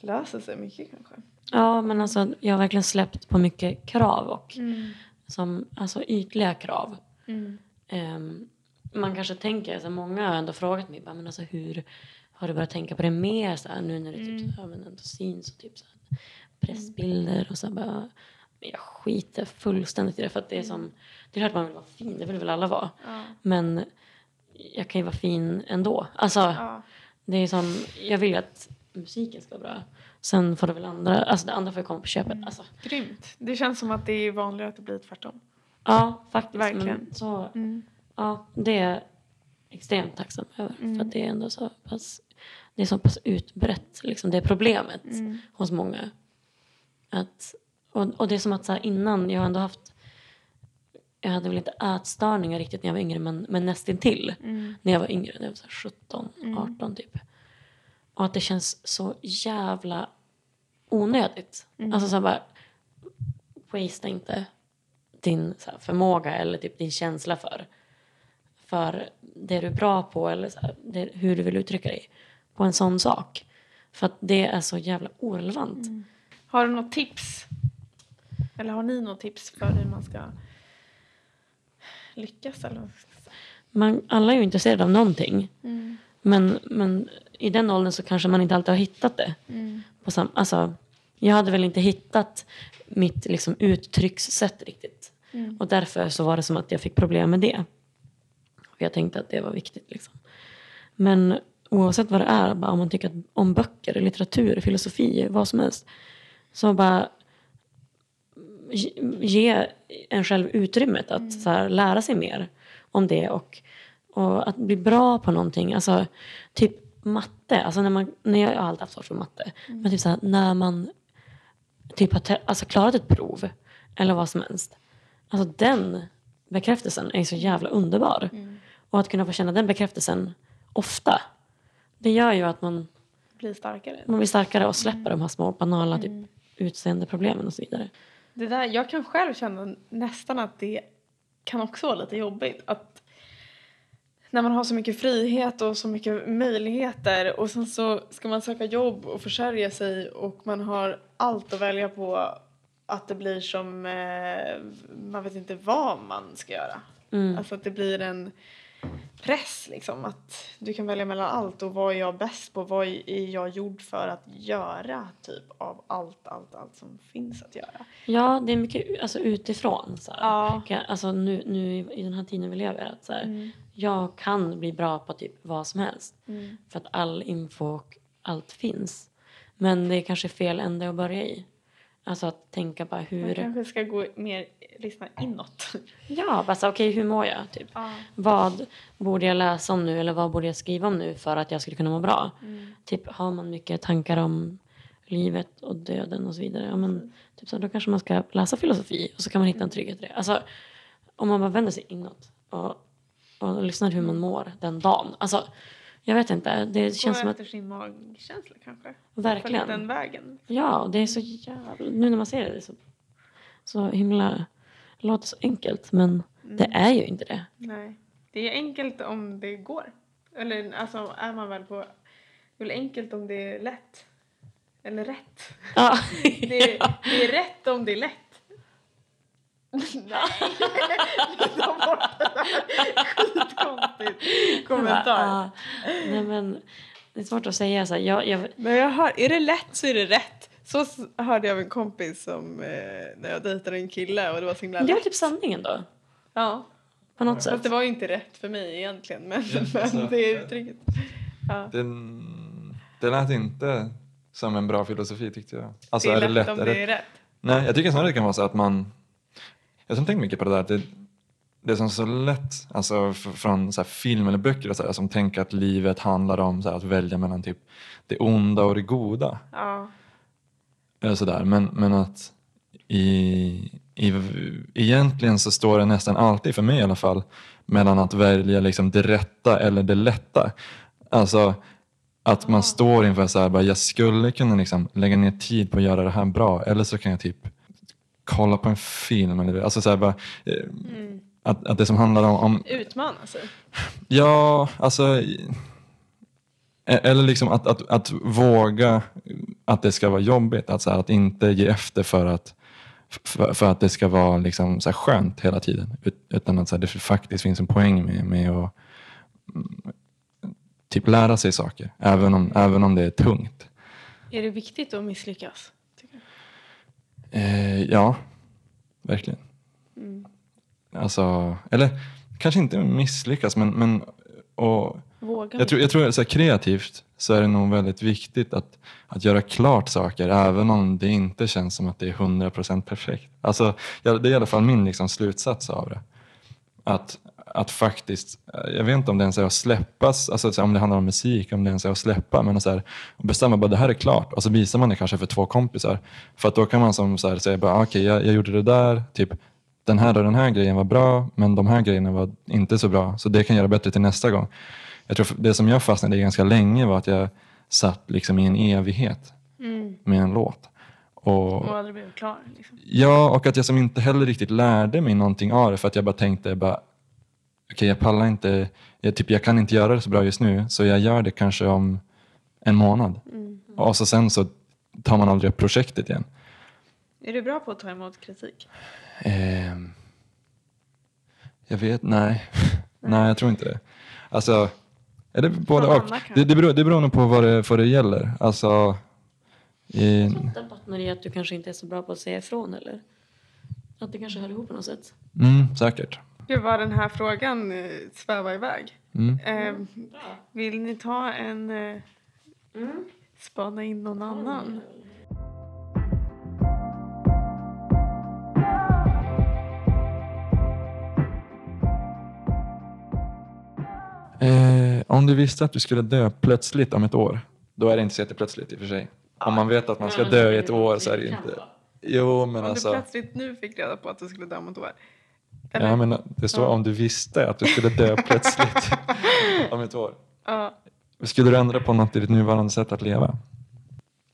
[SPEAKER 1] löser sig mycket kanske.
[SPEAKER 4] ja, men alltså, jag har verkligen släppt på mycket krav och
[SPEAKER 1] Mm.
[SPEAKER 4] som, alltså, ytliga krav.
[SPEAKER 1] Mm.
[SPEAKER 4] Ehm, man kanske tänker, alltså, många har ändå frågat mig, men alltså, hur har du börjat tänka på det mer så här, nu när det typ, ja, men ändå syns och typ, så här, pressbilder och så här, bara, men jag skiter fullständigt i det för att det är som, det är klart man vill vara fin, det vill väl alla vara.
[SPEAKER 1] Ja.
[SPEAKER 4] Men jag kan ju vara fin ändå. Alltså,
[SPEAKER 1] Ja.
[SPEAKER 4] det är som, jag vill ju att musiken ska vara bra. Sen får det väl andra, alltså det andra får komma på köpet. Alltså,
[SPEAKER 1] Grymt. Det känns som att det är vanligare att det blir tvärtom.
[SPEAKER 4] ja, faktiskt.
[SPEAKER 1] Verkligen.
[SPEAKER 4] Men så,
[SPEAKER 1] Mm.
[SPEAKER 4] ja, det är jag extremt tacksam över. För att det är ändå så pass, det är så pass utbrett, liksom, det är problemet
[SPEAKER 1] Mm.
[SPEAKER 4] hos många. Att, och, och det är som att så här, innan, jag har ändå haft jag hade väl inte ätstörningar riktigt när jag var yngre men, men nästintill.
[SPEAKER 1] Mm.
[SPEAKER 4] När jag var yngre, när jag var så här 17, 18 typ. Och att det känns så jävla onödigt. Alltså så bara, wastea inte din här, förmåga eller typ din känsla för, för det du är bra på eller här, det, hur du vill uttrycka dig på en sån sak. För att det är så jävla orelevant.
[SPEAKER 1] Har du något tips? Eller har ni något tips för hur man ska lyckas? Eller?
[SPEAKER 4] Man, alla är ju intresserade av någonting.
[SPEAKER 1] Mm.
[SPEAKER 4] Men, men i den åldern så kanske man inte alltid har hittat det. På sam, alltså, jag hade väl inte hittat mitt liksom, uttryckssätt riktigt. Och därför så var det som att jag fick problem med det. Och jag tänkte att det var viktigt. Liksom. Men oavsett vad det är, bara om man tycker om böcker, litteratur, filosofi, vad som helst. Så bara ge- en själv utrymmet att så här, lära sig mer om det och, och att bli bra på någonting. Alltså typ matte, alltså när man, när jag, jag har alltid haft svårt för matte, men typ så här, när man typ har alltså, klarat ett prov eller vad som helst. Alltså den bekräftelsen är så jävla underbar. Och att kunna få känna den bekräftelsen ofta, det gör ju att man
[SPEAKER 1] bli starkare.
[SPEAKER 4] Man blir starkare och släpper de här små banala typ, utseendeproblemen och så vidare.
[SPEAKER 1] Det där, jag kan själv känna nästan att det kan också vara lite jobbigt. Att när man har så mycket frihet och så mycket möjligheter och sen så ska man söka jobb och försörja sig och man har allt att välja på att det blir som, eh, man vet inte vad man ska göra.
[SPEAKER 4] Mm.
[SPEAKER 1] Alltså att det blir en press liksom. Att du kan välja mellan allt och vad är jag bäst på? Vad är jag gjord för att göra typ av allt, allt, allt som finns att göra?
[SPEAKER 4] Ja, det är mycket alltså, utifrån. Så här.
[SPEAKER 1] Ja.
[SPEAKER 4] Alltså, nu, nu i- i den här tiden vi lever. Att, så här,
[SPEAKER 1] Mm.
[SPEAKER 4] Jag kan bli bra på typ vad som helst.
[SPEAKER 1] Mm.
[SPEAKER 4] För att all info och allt finns. Men det är kanske fel ände att börja i. Alltså att tänka bara
[SPEAKER 1] Man
[SPEAKER 4] hur...
[SPEAKER 1] kanske ska gå mer, lyssna inåt.
[SPEAKER 4] Ja, bara okej hur mår jag? Typ.
[SPEAKER 1] Ja.
[SPEAKER 4] Vad borde jag läsa om nu eller vad borde jag skriva om nu för att jag skulle kunna må bra?
[SPEAKER 1] Mm.
[SPEAKER 4] Typ har man mycket tankar om livet och döden och så vidare. Ja, men, typ så, då kanske man ska läsa filosofi och så kan man hitta en trygghet i det. Alltså, om man bara vänder sig inåt och, och lyssnar hur man mår den dagen. Alltså, jag vet inte, det känns
[SPEAKER 1] Gå
[SPEAKER 4] som att
[SPEAKER 1] efter sin magkänsla kanske.
[SPEAKER 4] verkligen.
[SPEAKER 1] Följ den vägen.
[SPEAKER 4] Ja, det är så jävla... Nu när man ser det, så, så himla... Det låter så enkelt, men det är ju inte det.
[SPEAKER 1] Nej. Det är enkelt om det går. Eller alltså är man väl på... Det är väl enkelt om det är lätt. Eller rätt.
[SPEAKER 4] Ja.
[SPEAKER 1] Det är, det är rätt om det är lätt. Nej. Ta bort det där. Skitkonstigt kommentar.
[SPEAKER 4] Ja. Nej, men det är svårt att säga så här. Jag, jag,
[SPEAKER 1] Men jag hör, är det lätt så är det rätt. Så hörde jag av en kompis som eh, när jag dejtade en kille och det var så himla
[SPEAKER 4] det var
[SPEAKER 1] lätt.
[SPEAKER 4] typ sanningen då.
[SPEAKER 1] Ja,
[SPEAKER 4] På något
[SPEAKER 1] fast
[SPEAKER 4] sätt.
[SPEAKER 1] det var ju inte rätt för mig egentligen men,
[SPEAKER 3] Ja,
[SPEAKER 1] men
[SPEAKER 3] alltså,
[SPEAKER 1] det är uttrycket. Ja.
[SPEAKER 3] Den, det lät inte som en bra filosofi tyckte jag. Alltså,
[SPEAKER 1] det är
[SPEAKER 3] är det
[SPEAKER 1] lätt
[SPEAKER 3] lätt?
[SPEAKER 1] om det är rätt.
[SPEAKER 3] Nej, jag tycker snarare det kan vara så att man... Jag som tänker mycket på det där det, det är som så lätt, alltså från så här film eller böcker och så här, som tänker att livet handlar om så här, att välja mellan typ det onda och det goda.
[SPEAKER 1] Ja.
[SPEAKER 3] Eller så där. Men, men att i, i, egentligen så står det nästan alltid, för mig i alla fall, mellan att välja liksom det rätta eller det lätta. Alltså att man står inför så här, bara, jag skulle kunna liksom lägga ner tid på att göra det här bra eller så kan jag typ kolla på en film. Eller, alltså så här, bara,
[SPEAKER 1] Mm.
[SPEAKER 3] att, att det som handlar om, om
[SPEAKER 1] Utmana sig.
[SPEAKER 3] Ja, alltså... e- Eller liksom att, att, att våga att det ska vara jobbigt. Att, så här, att inte ge efter för att, för, för att det ska vara liksom så här skönt hela tiden. Ut- Utan att så här, det faktiskt finns en poäng med, med att mm, typ lära sig saker. Även om, även om det är tungt.
[SPEAKER 1] Är det viktigt att misslyckas?
[SPEAKER 3] Eh, ja, verkligen.
[SPEAKER 1] Mm.
[SPEAKER 3] Alltså, eller kanske inte misslyckas men, men och,
[SPEAKER 1] Våga.
[SPEAKER 3] Jag tror, jag tror så här, kreativt så är det nog väldigt viktigt att, att göra klart saker även om det inte känns som att det är 100% perfekt. Alltså, det är i alla fall min liksom, slutsats av det. Att, att faktiskt, eh, jag vet inte om det ens är att släppas, alltså om det handlar om musik, om det ens är att släppa, men så här, att bestämma bara det här är klart och så visar man det kanske för två kompisar. För att då kan man som så här, säga bara, "Ah, okej jag, jag gjorde det där, typ den här och den här grejen var bra, men de här grejerna var inte så bra, så det kan jag göra bättre till nästa gång. Jag tror det som jag fastnade i ganska länge var att jag satt liksom i en evighet
[SPEAKER 1] Mm.
[SPEAKER 3] med en låt. Och,
[SPEAKER 1] Och aldrig blev klar. Liksom.
[SPEAKER 3] ja, och att jag som inte heller riktigt lärde mig någonting av det för att jag bara tänkte bara okej jag pallar inte, jag, typ, jag kan inte göra det så bra just nu så jag gör det kanske om en månad.
[SPEAKER 1] Mm.
[SPEAKER 3] Och så sen så tar man aldrig upp projektet igen.
[SPEAKER 1] Är du bra på att ta emot kritik?
[SPEAKER 3] Ehm, jag vet, nej. nej, jag tror inte det. Alltså, är det både och? Det, det, beror, det beror nog på vad det, vad det gäller. Alltså, i,
[SPEAKER 4] Jag tror att det bottnar i att du kanske inte är så bra på att säga ifrån eller? Att det kanske hör ihop på något sätt.
[SPEAKER 3] mm, säkert.
[SPEAKER 1] Gud vad den här frågan eh, svävar iväg.
[SPEAKER 3] Mm.
[SPEAKER 1] Eh, vill ni ta en... Eh, spana in någon annan?
[SPEAKER 3] Eh, om du visste att du skulle dö plötsligt om ett år, då är det inte så jätteplötsligt i och för sig. Om man vet att man ska dö i ett år så är det inte... Jo, men
[SPEAKER 1] Om
[SPEAKER 3] alltså...
[SPEAKER 1] du plötsligt nu fick reda på att du skulle dö om ett år. Eller?
[SPEAKER 3] Ja, men det står
[SPEAKER 1] Ja.
[SPEAKER 3] om du visste att du skulle dö plötsligt om ett år.
[SPEAKER 1] Ja.
[SPEAKER 3] Skulle du ändra på något i ditt nuvarande sätt att leva?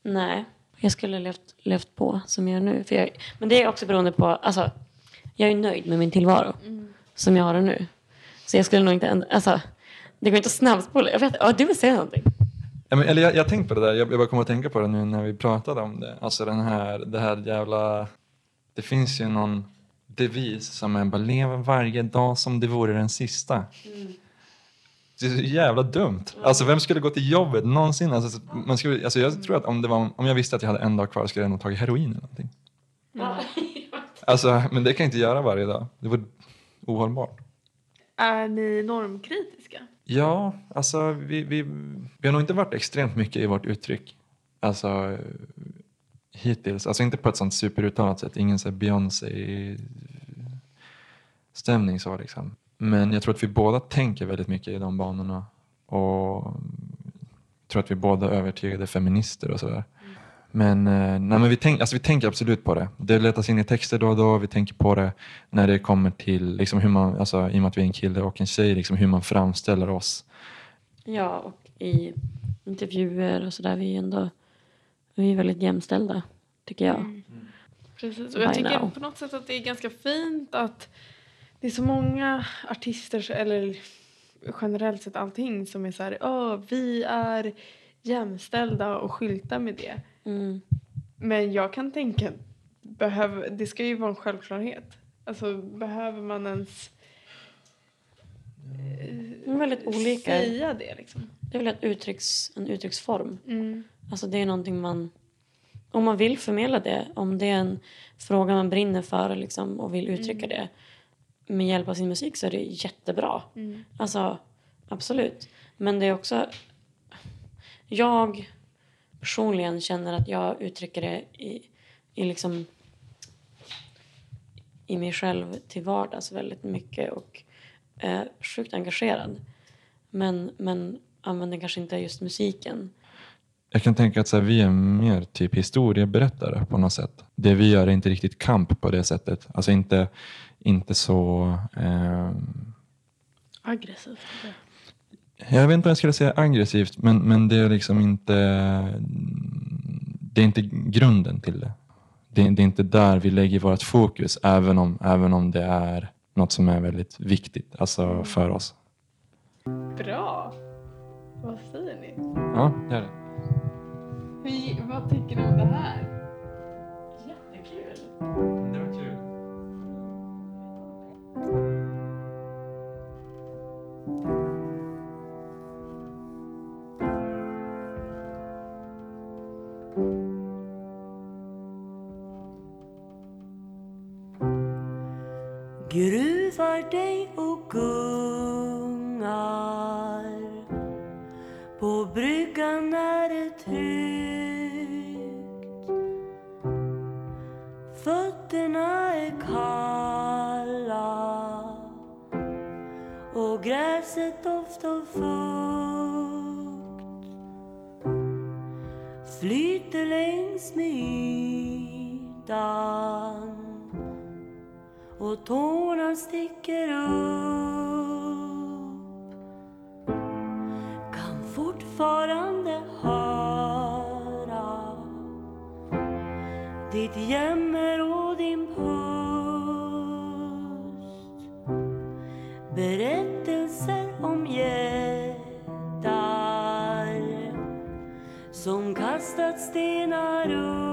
[SPEAKER 4] Nej, jag skulle levt, levt på som jag gör nu. För jag, men det är också beroende på, alltså, jag är nöjd med min tillvaro som jag har den nu. Så jag skulle nog inte ändra, alltså, det går inte att snabbspola. Jag vet, ja, du vill säga någonting.
[SPEAKER 3] Ja, men, eller jag, jag tänkte på det där, jag, jag bara kom att tänka på det nu när vi pratade om det. Alltså den här, det här jävla... Det finns ju någon devis som är bara leva varje dag som det vore den sista. Det är så jävla dumt. Alltså vem skulle gå till jobbet någonsin? Alltså, man skulle, alltså, jag tror att om, det var, om jag visste att jag hade en dag kvar skulle jag nog tagit heroin eller någonting. Alltså, men det kan jag inte göra varje dag. Det var ohållbart.
[SPEAKER 1] Är ni normkritiska?
[SPEAKER 3] Ja, alltså vi, vi, vi har nog inte varit extremt mycket i vårt uttryck. Alltså hittills. Alltså inte på ett sånt superuttalat sätt. Ingen så Beyoncé-stämning så liksom. Men jag tror att vi båda tänker väldigt mycket i de banorna. Och jag tror att vi båda är övertygade feminister och sådär. Men, eh, nej, men vi, tänk, alltså vi tänker absolut på det. Det letas in i texter då och då. Vi tänker på det när det kommer till liksom hur man, alltså, i och med att vi är en kille och en tjej, liksom hur man framställer oss.
[SPEAKER 4] Ja, och i intervjuer och sådär, vi är ändå vi är väldigt jämställda, tycker jag.
[SPEAKER 1] Precis. Och jag
[SPEAKER 4] By
[SPEAKER 1] tycker
[SPEAKER 4] now.
[SPEAKER 1] på något sätt att det är ganska fint att det är så många artister eller generellt sett allting som är så här, "Åh, vi är jämställda och skyltar med det.
[SPEAKER 4] Mm.
[SPEAKER 1] Men jag kan tänka, behöv, det ska ju vara en självklarhet. Alltså behöver man ens
[SPEAKER 4] är väldigt olika.
[SPEAKER 1] säga det liksom?
[SPEAKER 4] Det är väl ett uttrycks, en uttrycksform.
[SPEAKER 1] Mm.
[SPEAKER 4] Alltså det är någonting man... Om man vill förmedla det, om det är en fråga man brinner för liksom, och vill uttrycka det med hjälp av sin musik så är det jättebra. Alltså, absolut. Men det är också... Jag personligen känner att jag uttrycker det i, i liksom i mig själv till vardags väldigt mycket och är sjukt engagerad. Men, men använder kanske inte just musiken.
[SPEAKER 3] Jag kan tänka att så här, vi är mer typ historieberättare på något sätt. Det vi gör är inte riktigt kamp på det sättet. Alltså inte, inte så... ehm,
[SPEAKER 1] Aggressivt.
[SPEAKER 3] Jag vet inte om jag skulle säga aggressivt, men, men det är liksom inte... Det är inte grunden till det. Det, det är inte där vi lägger vårt fokus, även om, även om det är något som är väldigt viktigt alltså för oss.
[SPEAKER 1] Bra! Vad säger ni?
[SPEAKER 3] Ja, det är det.
[SPEAKER 1] Hur, vad tycker ni om det här?
[SPEAKER 4] Jättekul!
[SPEAKER 3] Det var kul.
[SPEAKER 6] gruvar dig och gungar På bryggan och gräset doftar fukt Flyter längs med ytan och tårna sticker upp. Kan fortfarande höra ditt jämmer som kastat stenar upp och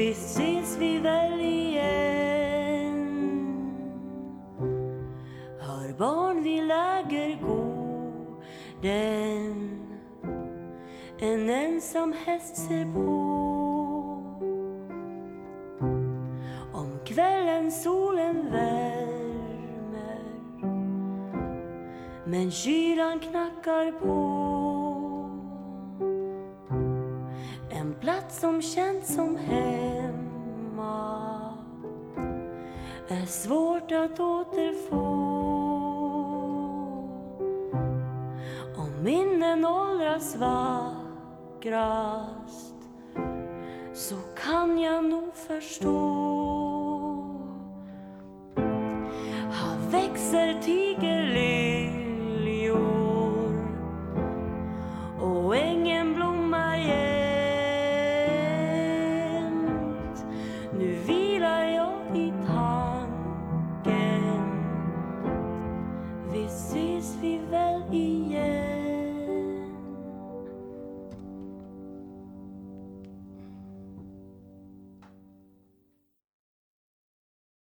[SPEAKER 6] Visst ses vi väl igen. Hör barn vid lägergården En ensam häst ser på. Om kvällen solen värmer Men kylan knackar på. En plats som känns svårt att återfå. Om minnen åldras vackrast så kan jag nog förstå. Här växer tiger